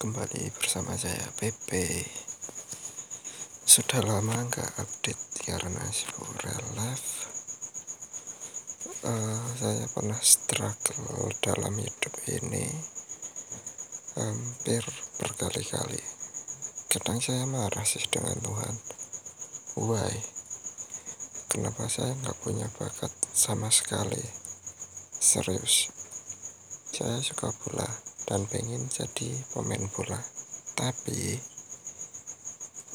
kembali bersama saya Pepe. Sudah lama nggak update karena sibuk real life. Uh, Saya pernah struggle dalam hidup ini. Hampir berkali-kali. Kadang saya marah sih dengan Tuhan. Why? Kenapa saya nggak punya bakat sama sekali? Serius. Saya suka bola dan pengen jadi pemain bola. Tapi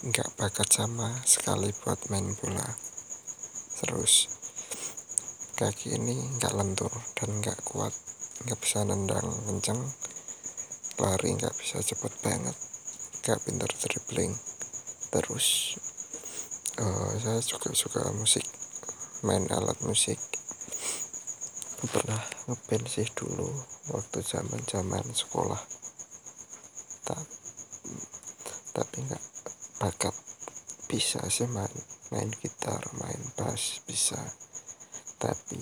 nggak bakat sama sekali buat main bola. Terus kaki ini nggak lentur dan nggak kuat nggak bisa nendang kenceng. Lari nggak bisa cepet banget nggak pintar dribbling. Terus uh, saya juga suka musik main alat musik pernah ngeband sih dulu waktu zaman zaman sekolah. Tapi tapi nggak bakat bisa sih main main gitar main bass bisa. Tapi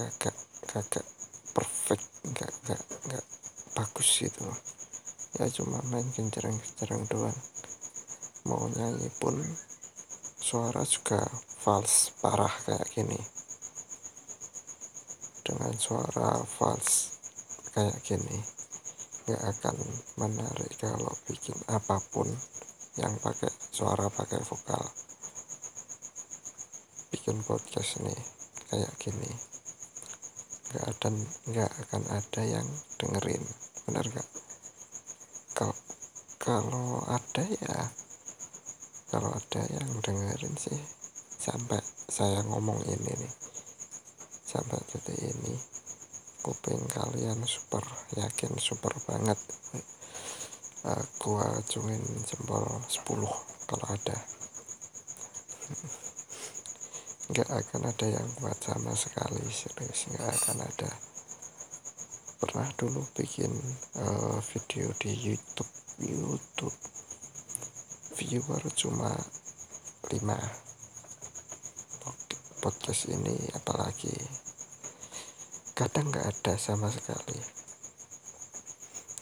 kakak kakak perfect nggak nggak nggak bagus gitu loh. Ya cuma main gencereng gencereng doang. Mau nyanyi pun suara juga fals parah kayak gini dengan suara fals kayak gini gak akan menarik kalau bikin apa pun yang pakai suara pakai vokal. Bikin podcast nih kayak gini gak ada nggak akan ada yang dengerin bener gak kalau kalau ada ya kalau ada yang dengerin sih sampai saya ngomong ini nih sampai detik ini kuping kalian super yakin super banget. Aku acungin jempol 10 kalau ada. Nggak akan ada yang buat sama sekali serius. Nggak akan ada. Pernah dulu bikin uh, video di YouTube. YouTube. Viewer cuma 5 podcast ini apalagi kadang nggak ada sama sekali.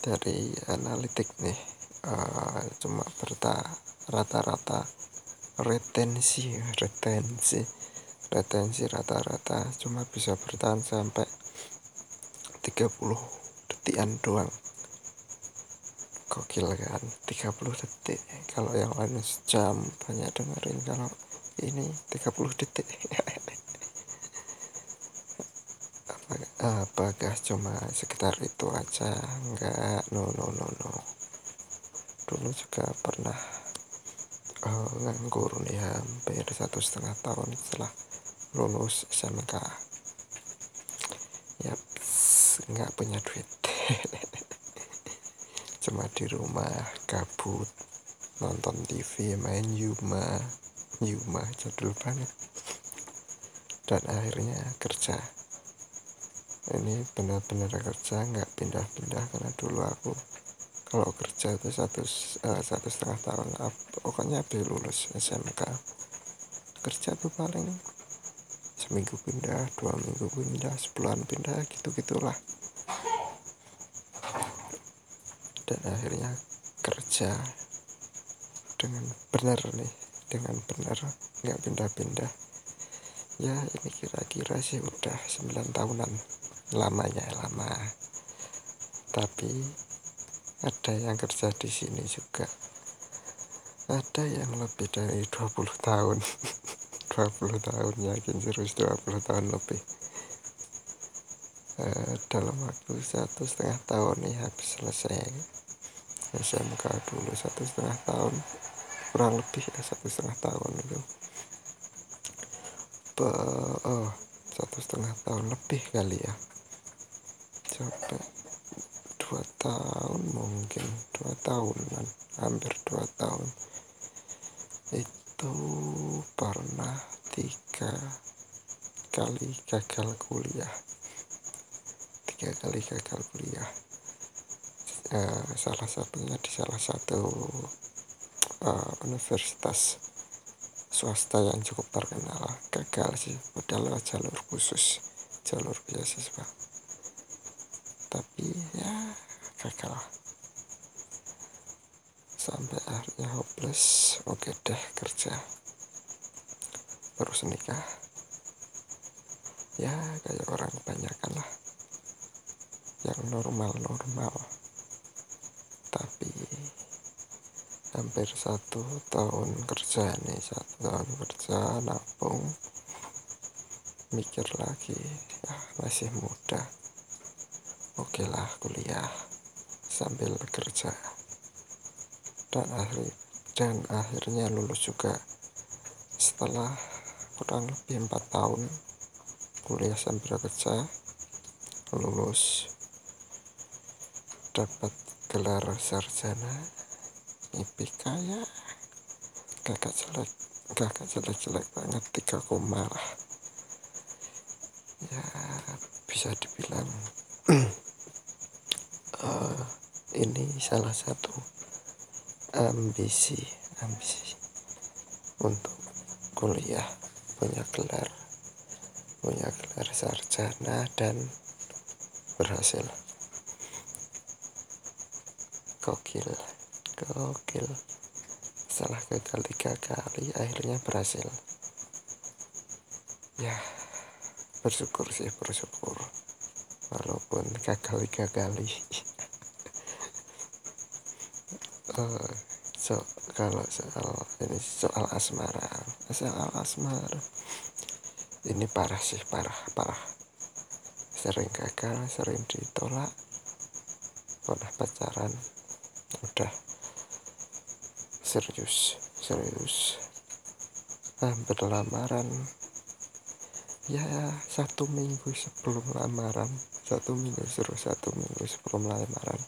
Dari analitik nih uh, cuma berta rata-rata retensi retensi retensi rata-rata cuma bisa bertahan sampai 30 detikan doang. Gokil kan? 30 detik. Kalau yang lain jam banyak dengerin kalau ini 30 detik. Apakah cuma sekitar itu aja? Enggak. No no no no. Dulu juga pernah uh, nganggur nih hampir satu setengah tahun setelah lulus SMK ya nggak punya duit. Cuma di rumah kabut nonton TV main Yuma Yuma jadul banget. Dan akhirnya kerja. Ini benar-benar kerja nggak pindah-pindah karena dulu aku kalau kerja itu satu uh, satu setengah tahun pokoknya habis lulus SMK kerja tuh paling seminggu pindah dua minggu pindah sebulan pindah gitu gitulah dan akhirnya kerja dengan benar nih dengan benar nggak pindah-pindah. Ya ini kira-kira sih udah 9 tahunan lamanya lama. Tapi ada yang kerja di sini juga. Ada yang lebih dari 20 tahun. 20 tahun yakin serius 20 tahun lebih. Uh, dalam waktu satu setengah tahun nih habis selesai SMK dulu satu setengah tahun kurang lebih ya satu setengah tahun itu. Be oh, satu setengah tahun lebih kali ya. Sampai dua tahun mungkin dua tahunan hampir dua tahun. Itu pernah tiga kali gagal kuliah. Tiga kali gagal kuliah. Uh, salah satunya di salah satu uh, universitas swasta yang cukup terkenal gagal sih. Udah lewat jalur khusus jalur beasiswa. Tapi ya gagal. Sampai akhirnya hopeless. Oke deh kerja. Terus nikah. Ya kayak orang kebanyakan lah. Yang normal-normal. Tapi hampir satu tahun kerja nih satu tahun kerja nabung. Mikir lagi ya masih muda. Oke lah kuliah sambil bekerja dan akhir dan akhirnya lulus juga. Setelah kurang lebih empat tahun kuliah sambil kerja lulus dapat gelar sarjana IPK ya kakak jelek kakak jelek-jelek banget tiga koma lah. Ya bisa dibilang uh, ini salah satu ambisi ambisi untuk kuliah. Punya gelar punya gelar sarjana dan berhasil. Gokil gokil. Setelah gagal tiga kali akhirnya berhasil. Ya bersyukur sih bersyukur. Walaupun gagal tiga kali. Uh, so, kalau soal ini soal asmara. Soal asmara. Ini parah sih parah parah. Sering gagal sering ditolak. Pernah pacaran udah serius serius. Hampir lamaran ya satu minggu sebelum lamaran. Satu minggu suruh satu minggu sebelum lamaran.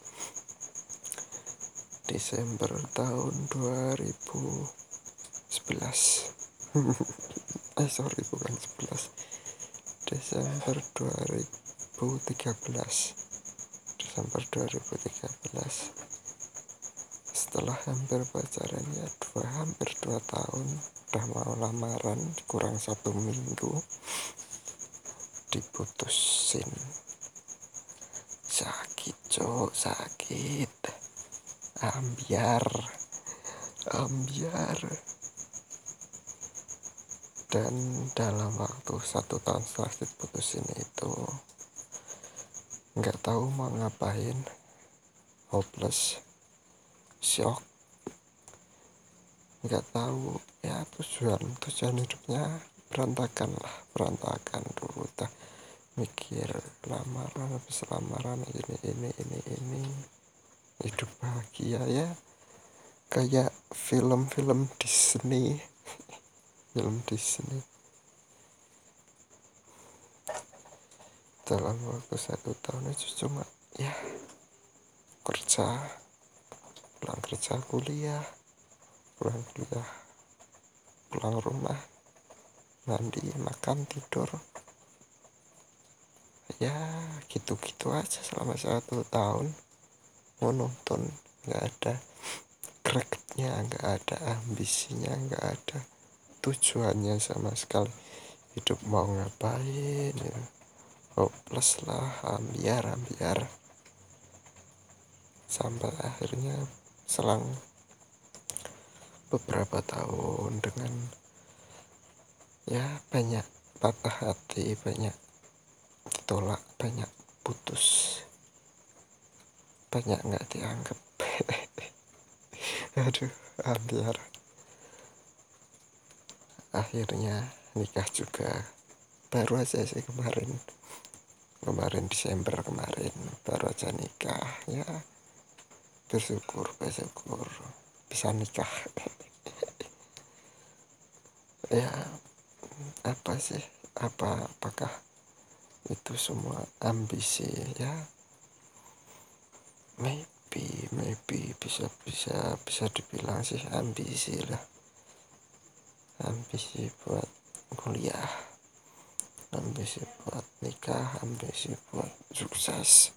Desember tahun 2011 eh sorry bukan 11 Desember 2013 Desember 2013 setelah hampir pacaran ya dua hampir dua tahun udah mau lamaran kurang satu minggu diputusin. Sakit cok sakit. Ambiar ambiar. Dan dalam waktu satu tahun setelah diputusin itu nggak tahu mau ngapain. Hopeless shock nggak tahu ya tujuan tujuan hidupnya berantakan lah berantakan dulu. Tak mikir lamaran habis lamaran ini ini ini ini. Hidup bahagia ya. Kayak film-film Disney. Film Disney. Dalam waktu satu tahun itu cuma ya kerja pulang kerja kuliah pulang kuliah pulang rumah mandi makan tidur. Ya gitu-gitu aja selama satu tahun. Monoton nggak ada gregetnya nggak ada ambisinya nggak ada tujuannya sama sekali. Hidup mau ngapain ya. hopeless lah ambiar ambiar. Sampai akhirnya selang beberapa tahun dengan ya banyak patah hati banyak ditolak banyak putus banyak nggak dianggap. Aduh ambiar. Akhirnya nikah juga. Baru aja sih kemarin. Kemarin Desember kemarin baru aja nikah ya bersyukur bersyukur. Bisa nikah. Ya apa sih? Apa apakah itu semua ambisi? Ya maybe maybe bisa bisa bisa dibilang sih ambisi lah. Ambisi buat kuliah ambisi buat nikah ambisi buat sukses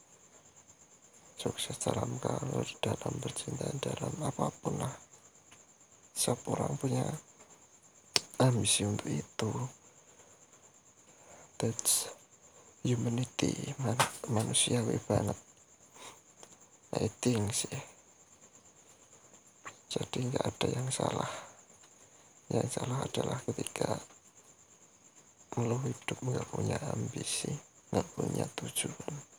sukses dalam karir dalam bercinta dalam apa pun lah. Setiap orang punya ambisi untuk itu? That's humanity man manusiawi banget. I think sih. Jadi nggak ada yang salah. Yang salah adalah ketika lo hidup nggak punya ambisi nggak punya tujuan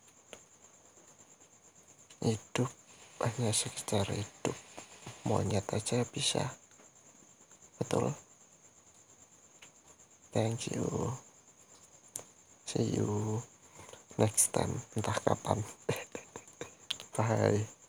hidup hanya sekedar hidup. Monyet aja bisa. Betul? Thank you. See you next time. Entah kapan. Bye